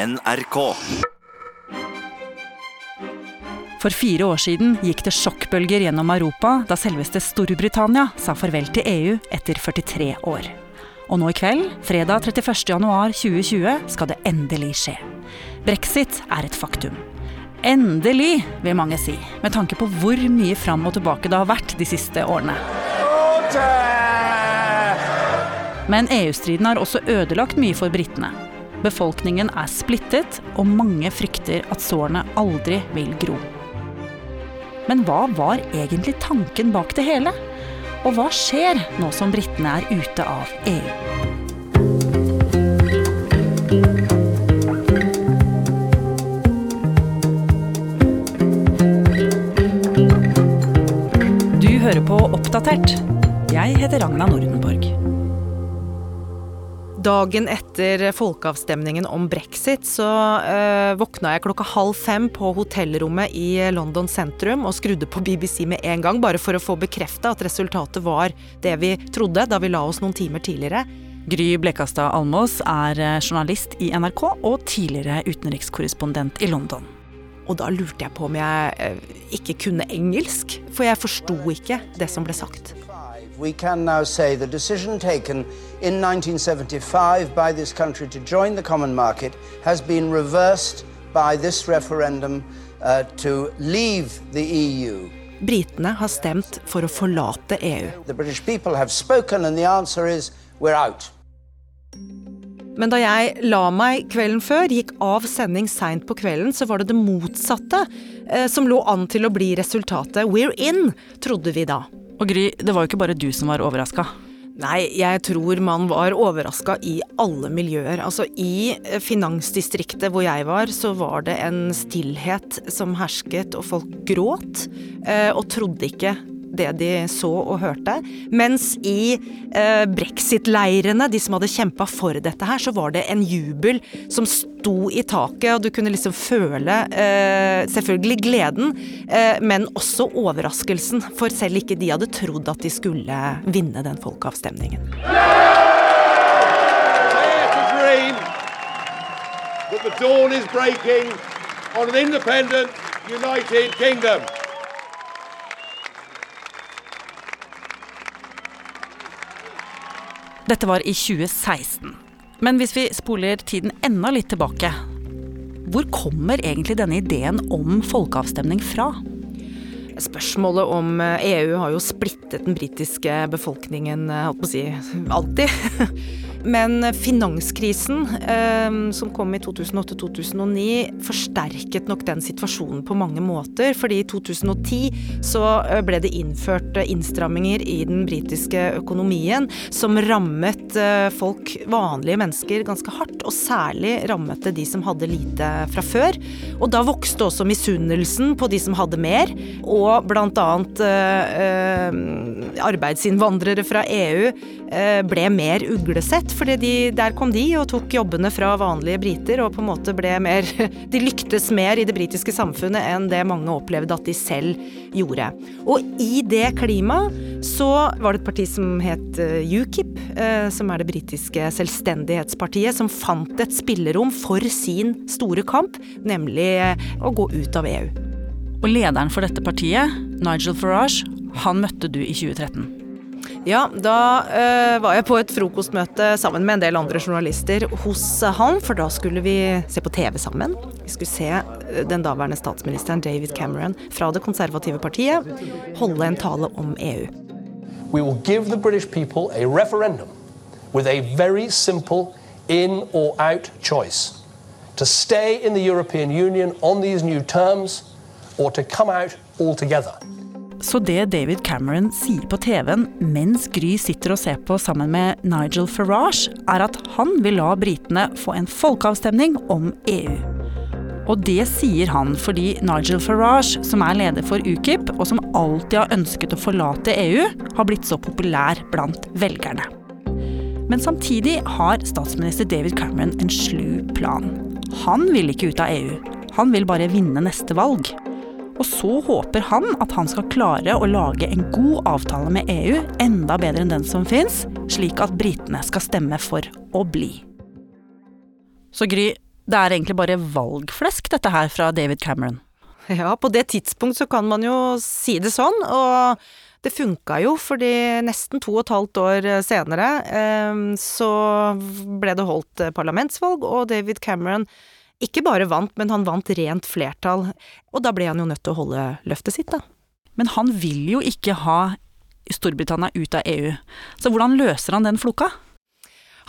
NRK. For fire år siden gikk det sjokkbølger gjennom Europa da selveste Storbritannia sa farvel til EU etter 43 år. Og nå i kveld, fredag 31.1.2020, skal det endelig skje. Brexit er et faktum. Endelig, vil mange si, med tanke på hvor mye fram og tilbake det har vært de siste årene. Men EU-striden har også ødelagt mye for britene. Befolkningen er splittet, og mange frykter at sårene aldri vil gro. Men hva var egentlig tanken bak det hele? Og hva skjer nå som britene er ute av EU? Du hører på Oppdatert. Jeg heter Ragna Nordenborg. Dagen etter folkeavstemningen om brexit så øh, våkna jeg klokka halv fem på hotellrommet i London sentrum og skrudde på BBC med en gang, bare for å få bekrefta at resultatet var det vi trodde da vi la oss noen timer tidligere. Gry Blekastad Almås er eh, journalist i NRK og tidligere utenrikskorrespondent i London. Og da lurte jeg på om jeg ikke kunne engelsk, for jeg forsto ikke det som ble sagt. We can now say the decision taken in 1975 by this country to join the common market has been reversed by this referendum uh, to leave the EU. Britene har stemt for å forlate EU. The British people have spoken, and the answer is we're out. Men da jeg la meg kvelden før, gikk av sending seint på kvelden, så var det det motsatte eh, som lå an til å bli resultatet. We're in, trodde vi da. Og Gry, det var jo ikke bare du som var overraska. Nei, jeg tror man var overraska i alle miljøer. Altså i finansdistriktet hvor jeg var, så var det en stillhet som hersket, og folk gråt. eh, Og trodde ikke det de så og hørte. Mens i eh, brexit-leirene, de som hadde kjempa for dette her, så var det en jubel som sto i taket, og du kunne liksom føle eh, selvfølgelig gleden, eh, men også overraskelsen. For selv ikke de hadde trodd at de skulle vinne den folkeavstemningen. that the dawn is breaking on an independent, united kingdom. Dette var i 2016. Men hvis vi spoler tiden enda litt tilbake, hvor kommer egentlig denne ideen om folkeavstemning fra? Spørsmålet om EU har jo splittet den britiske befolkningen, eh, holdt på å si, alltid. Men finanskrisen eh, som kom i 2008-2009 forsterket nok den situasjonen på mange måter. Fordi i 2010 så eh, ble det innført innstramminger i den britiske økonomien som rammet eh, folk, vanlige mennesker, ganske hardt. Og særlig rammet det de som hadde lite fra før. Og da vokste også misunnelsen på de som hadde mer. Og annet eh, arbeidsinnvandrere fra EU eh, ble mer uglesett. Fordi de, der kom de og tok jobbene fra vanlige briter og på en måte ble mer De lyktes mer i det britiske samfunnet enn det mange opplevde at de selv gjorde. Og i det klimaet så var det et parti som het eh, UKIP, eh, som er det britiske selvstendighetspartiet, som fant et spillerom for sin store kamp, nemlig eh, å gå ut av EU. Og lederen for dette partiet, Nigel Farage, han møtte du i 2013. Ja, da eh, var jeg på et frokostmøte sammen med en del andre journalister hos eh, han, for da skulle vi se på TV sammen. Vi skulle se eh, den daværende statsministeren David Cameron fra det konservative partiet holde en tale om EU. we will give the British people a referendum with a very simple in or out choice to stay in the European Union on these new terms or to come out altogether. Så det David Cameron sier på TV-en mens Gry sitter og ser på sammen med Nigel Farage, er at han vil la britene få en folkeavstemning om EU. Og det sier han fordi Nigel Farage, som er leder for UKIP, og som alltid har ønsket å forlate EU, har blitt så populær blant velgerne. Men samtidig har statsminister David Cameron en slu plan. Han vil ikke ut av EU. Han vil bare vinne neste valg. Og så håper han at han skal klare å lage en god avtale med EU, enda bedre enn den som fins, slik at britene skal stemme for å bli. Så Gry, det er egentlig bare valgflesk, dette her fra David Cameron. Ja, på det tidspunkt så kan man jo si det sånn, og det funka jo, fordi nesten to og et halvt år senere eh, så ble det holdt parlamentsvalg, og David Cameron ikke bare vant, men han vant rent flertall. Og da ble han jo nødt til å holde løftet sitt, da. Men han vil jo ikke ha Storbritannia ut av EU, så hvordan løser han den floka?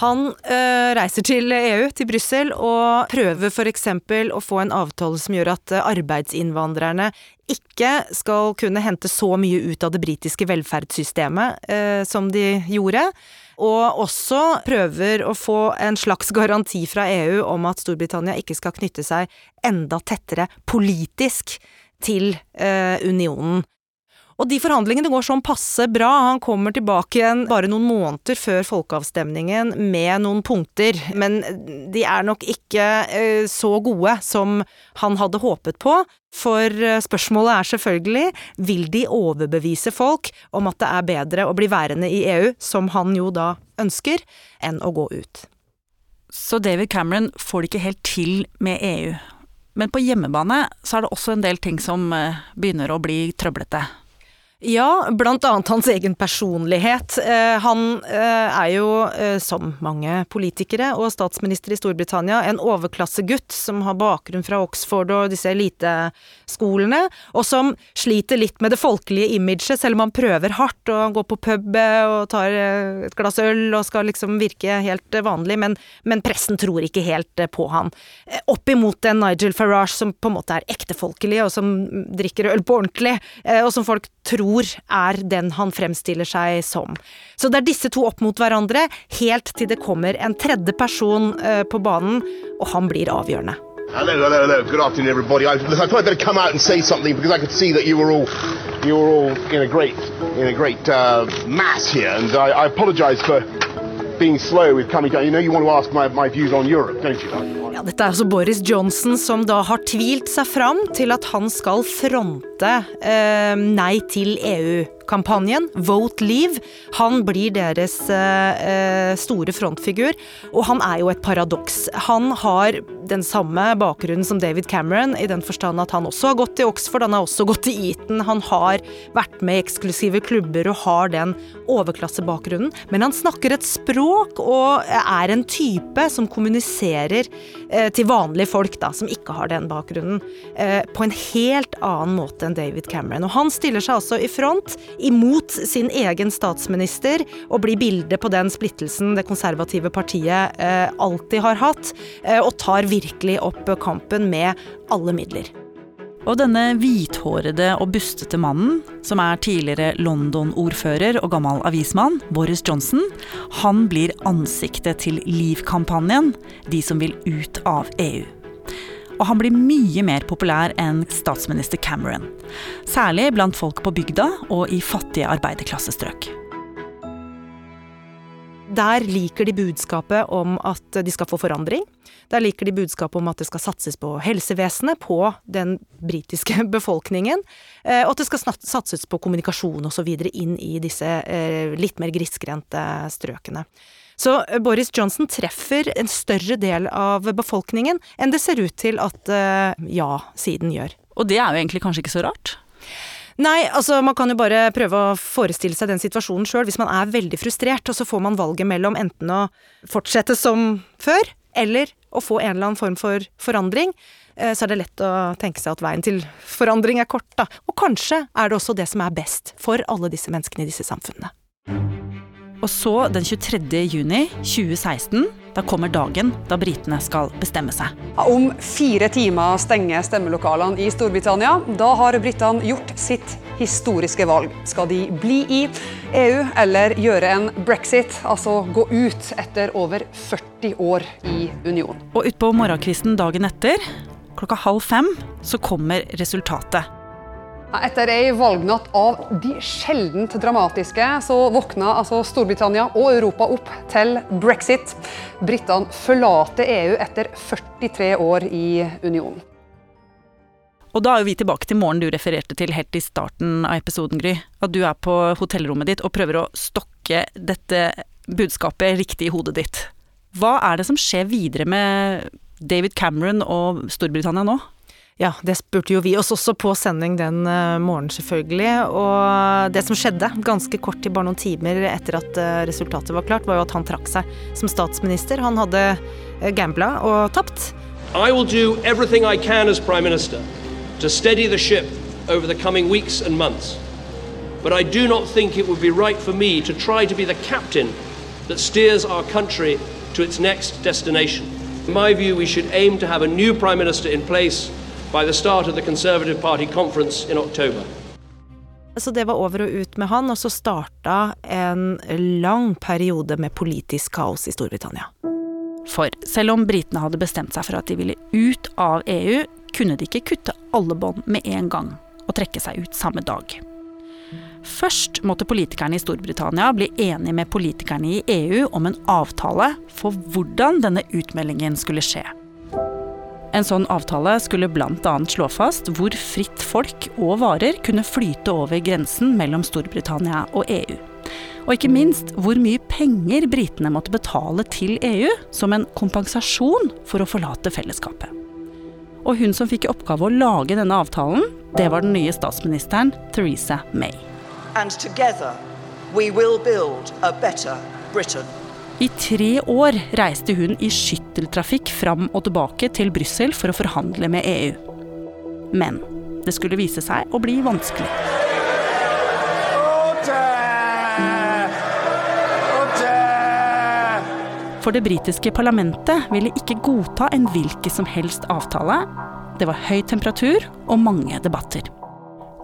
Han øh, reiser til EU, til Brussel, og prøver f.eks. å få en avtale som gjør at eh, arbeidsinnvandrerne ikke skal kunne hente så mye ut av det britiske velferdssystemet øh, som de gjorde. Og også prøver å få en slags garanti fra EU om at Storbritannia ikke skal knytte seg enda tettere politisk til eh, unionen. Og de forhandlingene går sånn passe bra. Han kommer tilbake igjen bare noen måneder før folkeavstemningen med noen punkter, men de er nok ikke eh, så gode som han hadde håpet på. For eh, spørsmålet er selvfølgelig, vil de overbevise folk om at det er bedre å bli værende i EU, som han jo da ønsker, enn å gå ut? Så David Cameron får det ikke helt til med EU. Men på hjemmebane så er det også en del ting som eh, begynner å bli trøblete. Ja, blant annet hans egen personlighet. Eh, han eh, er jo, eh, som mange politikere og statsminister i Storbritannia, en overklassegutt som har bakgrunn fra Oxford og disse eliteskolene, og som sliter litt med det folkelige imaget, selv om han prøver hardt og går på pub og tar et glass øl og skal liksom virke helt vanlig, men, men pressen tror ikke helt på han. Opp imot en Nigel Farage som på en måte er ektefolkelig, og som drikker øl på ordentlig, og som folk tror er den han fremstiller seg som. Så det er disse to opp mot hverandre, helt til det kommer en tredje person uh, på banen, og han blir avgjørende. Hello, hello, hello. Good afternoon, everybody. I, I thought I'd better come out and say something because I could see that you were all, you were all in a great, in a great uh, mass here, and I, I apologise for being slow with coming down. You know, you want to ask my, my views on Europe, don't you? Ja, dette er altså Boris Johnson som da har tvilt seg fram til at han skal fronte eh, Nei til EU kampanjen, Vote Leave. Han blir deres eh, eh, store frontfigur, og han er jo et paradoks. Han har den samme bakgrunnen som David Cameron, i den forstand at han også har gått i Oxford, han har også gått i Eton, han har vært med i eksklusive klubber og har den overklassebakgrunnen, men han snakker et språk og er en type som kommuniserer eh, til vanlige folk, da, som ikke har den bakgrunnen, eh, på en helt annen måte enn David Cameron. Og han stiller seg altså i front imot sin egen statsminister og blir bildet på den splittelsen det konservative partiet eh, alltid har hatt, eh, og tar virkelig opp kampen med alle midler. Og denne hvithårede og bustete mannen, som er tidligere London-ordfører og gammel avismann, Boris Johnson, han blir ansiktet til Leave-kampanjen, de som vil ut av EU og han blir mye mer populær enn statsminister Cameron. Særlig blant folk på bygda og i fattige arbeiderklassestrøk. Der liker de budskapet om at de skal få forandring. Der liker de budskapet om at det skal satses på helsevesenet, på den britiske befolkningen. Eh, og at det skal satses på kommunikasjon osv. inn i disse eh, litt mer grisgrendte strøkene. Så eh, Boris Johnson treffer en større del av befolkningen enn det ser ut til at uh, ja-siden gjør. Og det er jo egentlig kanskje ikke så rart? Nei, altså man kan jo bare prøve å forestille seg den situasjonen sjøl. Hvis man er veldig frustrert, og så får man valget mellom enten å fortsette som før, eller å få en eller annen form for forandring, eh, så er det lett å tenke seg at veien til forandring er kort, da. Og kanskje er det også det som er best for alle disse menneskene i disse samfunnene. Og så, den 23. juni 2016, da kommer dagen da britene skal bestemme seg. Om fire timer stenger stemmelokalene i Storbritannia. Da har britene gjort sitt historiske valg. Skal de bli i EU eller gjøre en brexit, altså gå ut etter over 40 år i union? Og utpå morgenkvisten dagen etter, klokka halv fem, så kommer resultatet. Etter ei valgnatt av de sjeldent dramatiske, så våkna altså Storbritannia og Europa opp til brexit. Britene forlater EU etter 43 år i unionen. Og da er vi tilbake til morgenen du refererte til helt i starten av episoden, Gry. At du er på hotellrommet ditt og prøver å stokke dette budskapet riktig i hodet ditt. Hva er det som skjer videre med David Cameron og Storbritannia nå? Ja, det spurte jo vi oss også på sending den uh, morgenen, selvfølgelig. Og det som skjedde, ganske kort til bare noen timer etter at uh, resultatet var klart, var jo at han trakk seg som statsminister. Han hadde uh, gambla og tapt. I will do everything I can as Prime Minister to steady the ship over the coming weeks and months. But I do not think it would be right for me to try to be the captain that steers our country to its next destination. In my view, we should aim to have a new Prime Minister in place by the start of the Conservative Party conference in October. Så det var over og ut med han, og så starta en lang periode med politisk kaos i Storbritannia. For selv om britene hadde bestemt seg for at de ville ut av EU, kunne de ikke kutte alle bånd med en gang og trekke seg ut samme dag. Først måtte politikerne i Storbritannia bli enige med politikerne i EU om en avtale for hvordan denne utmeldingen skulle skje. En sånn avtale skulle bl.a. slå fast hvor fritt folk og varer kunne flyte over grensen mellom Storbritannia og EU. Og ikke minst hvor mye penger britene måtte betale til EU som en kompensasjon for å forlate fellesskapet. Og hun som fikk i oppgave å lage denne avtalen, det var den nye statsministeren Theresa May. And together we will build a better Britain. I tre år reiste hun i skytteltrafikk fram og tilbake til Brussel for å forhandle med EU. Men det skulle vise seg å bli vanskelig. For det britiske parlamentet ville ikke godta en hvilken som helst avtale. Det var høy temperatur og mange debatter.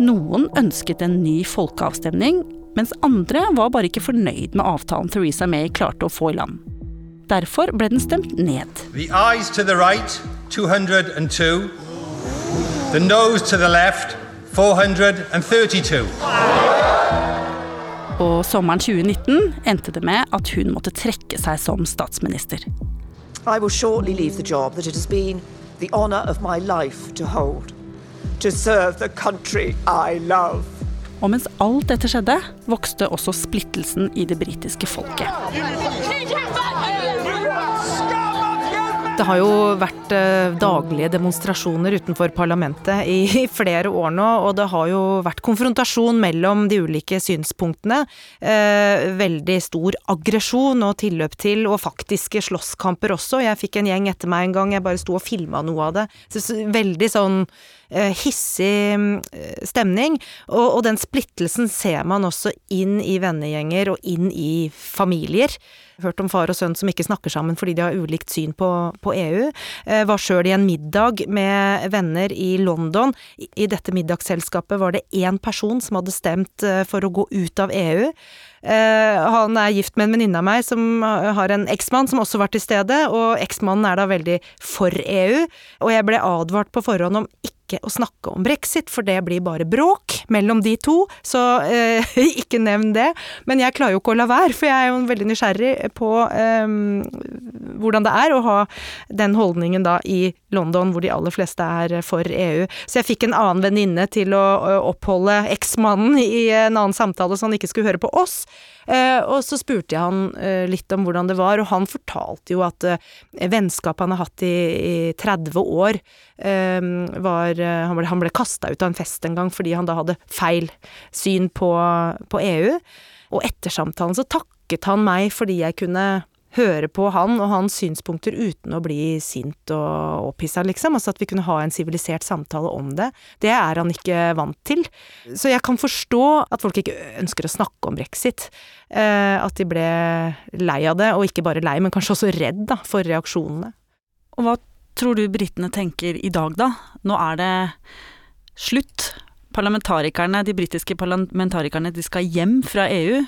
Noen ønsket en ny folkeavstemning, mens andre var bare ikke fornøyd med avtalen Theresa May klarte å få i land. Derfor ble den stemt ned. The eyes to the right, 202. The nose to the left, 432. Og sommeren 2019 endte det med at hun måtte trekke seg som statsminister. I will shortly leave the job that it has been the honor of my life to hold. To serve the country I love. Og mens alt dette skjedde, vokste også splittelsen i det britiske folket. Det har jo vært eh, daglige demonstrasjoner utenfor parlamentet i, flere år nå, og det har jo vært konfrontasjon mellom de ulike synspunktene. Eh, veldig stor aggresjon og tilløp til, og faktiske slåsskamper også. Jeg fikk en gjeng etter meg en gang, jeg bare sto og filma noe av det. Veldig sånn hissig eh, stemning, og, og den splittelsen ser man også inn i vennegjenger og inn i familier hørt om far og sønn som ikke snakker sammen fordi de har ulikt syn på, på EU. Eh, var sjøl i en middag med venner i London. I, dette middagsselskapet var det én person som hadde stemt eh, for å gå ut av EU. Eh, han er gift med en venninne av meg som har en eksmann som også var til stede, og eksmannen er da veldig for EU. Og jeg ble advart på forhånd om ikke å snakke om brexit, for det blir bare bråk mellom de to, så eh, ikke nevn det. Men jeg klarer jo ikke å la være, for jeg er jo veldig nysgjerrig på eh, hvordan det er å ha den holdningen da i London, hvor de aller fleste er for EU. Så jeg fikk en annen venninne til å oppholde eksmannen i en annen samtale, så han ikke skulle høre på oss. Eh, og så spurte jeg han eh, litt om hvordan det var, og han fortalte jo at eh, vennskapet han har hatt i, i 30 år, var Han ble, han ble kasta ut av en fest en gang fordi han da hadde feil syn på, på EU. Og etter samtalen så takket han meg fordi jeg kunne høre på han og hans synspunkter uten å bli sint og opphissa, liksom. Altså at vi kunne ha en sivilisert samtale om det. Det er han ikke vant til. Så jeg kan forstå at folk ikke ønsker å snakke om brexit. Eh, at de ble lei av det, og ikke bare lei, men kanskje også redd da, for reaksjonene. Og hva tror du britene tenker i dag, da? Nå er det slutt. Parlamentarikerne, de britiske parlamentarikerne, de skal hjem fra EU.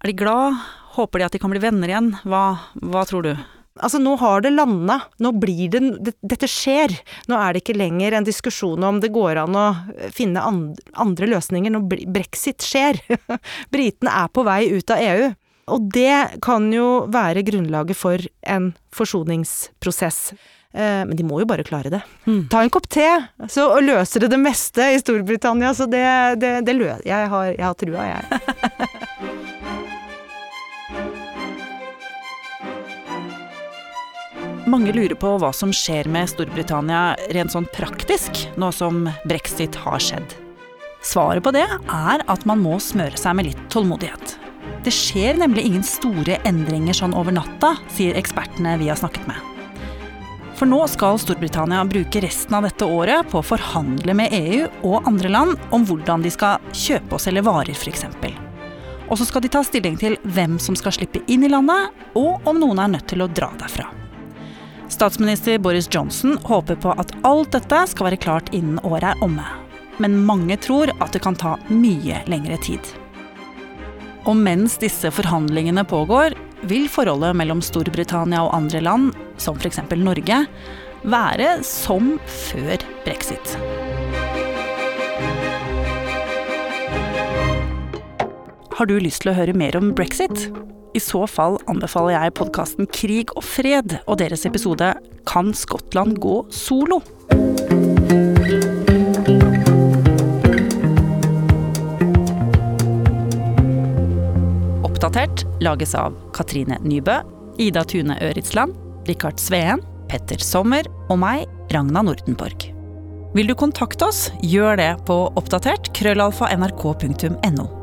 Er de glad? Håper de at de kan bli venner igjen? Hva, hva tror du? Altså, nå har det landa. Nå blir det Dette skjer. Nå er det ikke lenger en diskusjon om det går an å finne andre løsninger når brexit skjer. Britene er på vei ut av EU. Og det kan jo være grunnlaget for en forsoningsprosess. Eh, men de må jo bare klare det. Mm. Ta en kopp te, så løser det det meste i Storbritannia. Så det, det, det løser jeg. Har, jeg har trua, jeg. Mange lurer på hva som skjer med Storbritannia rent sånn praktisk, nå som brexit har skjedd. Svaret på det er at man må smøre seg med litt tålmodighet. Det skjer nemlig ingen store endringer sånn over natta, sier ekspertene vi har snakket med. For nå skal Storbritannia bruke resten av dette året på å forhandle med EU og andre land om hvordan de skal kjøpe og selge varer, f.eks. Og så skal de ta stilling til hvem som skal slippe inn i landet, og om noen er nødt til å dra derfra. Statsminister Boris Johnson håper på at alt dette skal være klart innen året er omme. Men mange tror at det kan ta mye lengre tid. Og mens disse forhandlingene pågår, vil forholdet mellom Storbritannia og andre land, som f.eks. Norge, være som før brexit. Har du lyst til å høre mer om brexit? I så fall anbefaler jeg podkasten Krig og fred og deres episode Kan Skottland gå solo? Oppdatert lages av Katrine Nybø, Ida Tune Øritsland, Rikard Sveen, Petter Sommer og meg, Ragna Nordenborg. Vil du kontakte oss, gjør det på oppdatert krøllalfa nrk.no.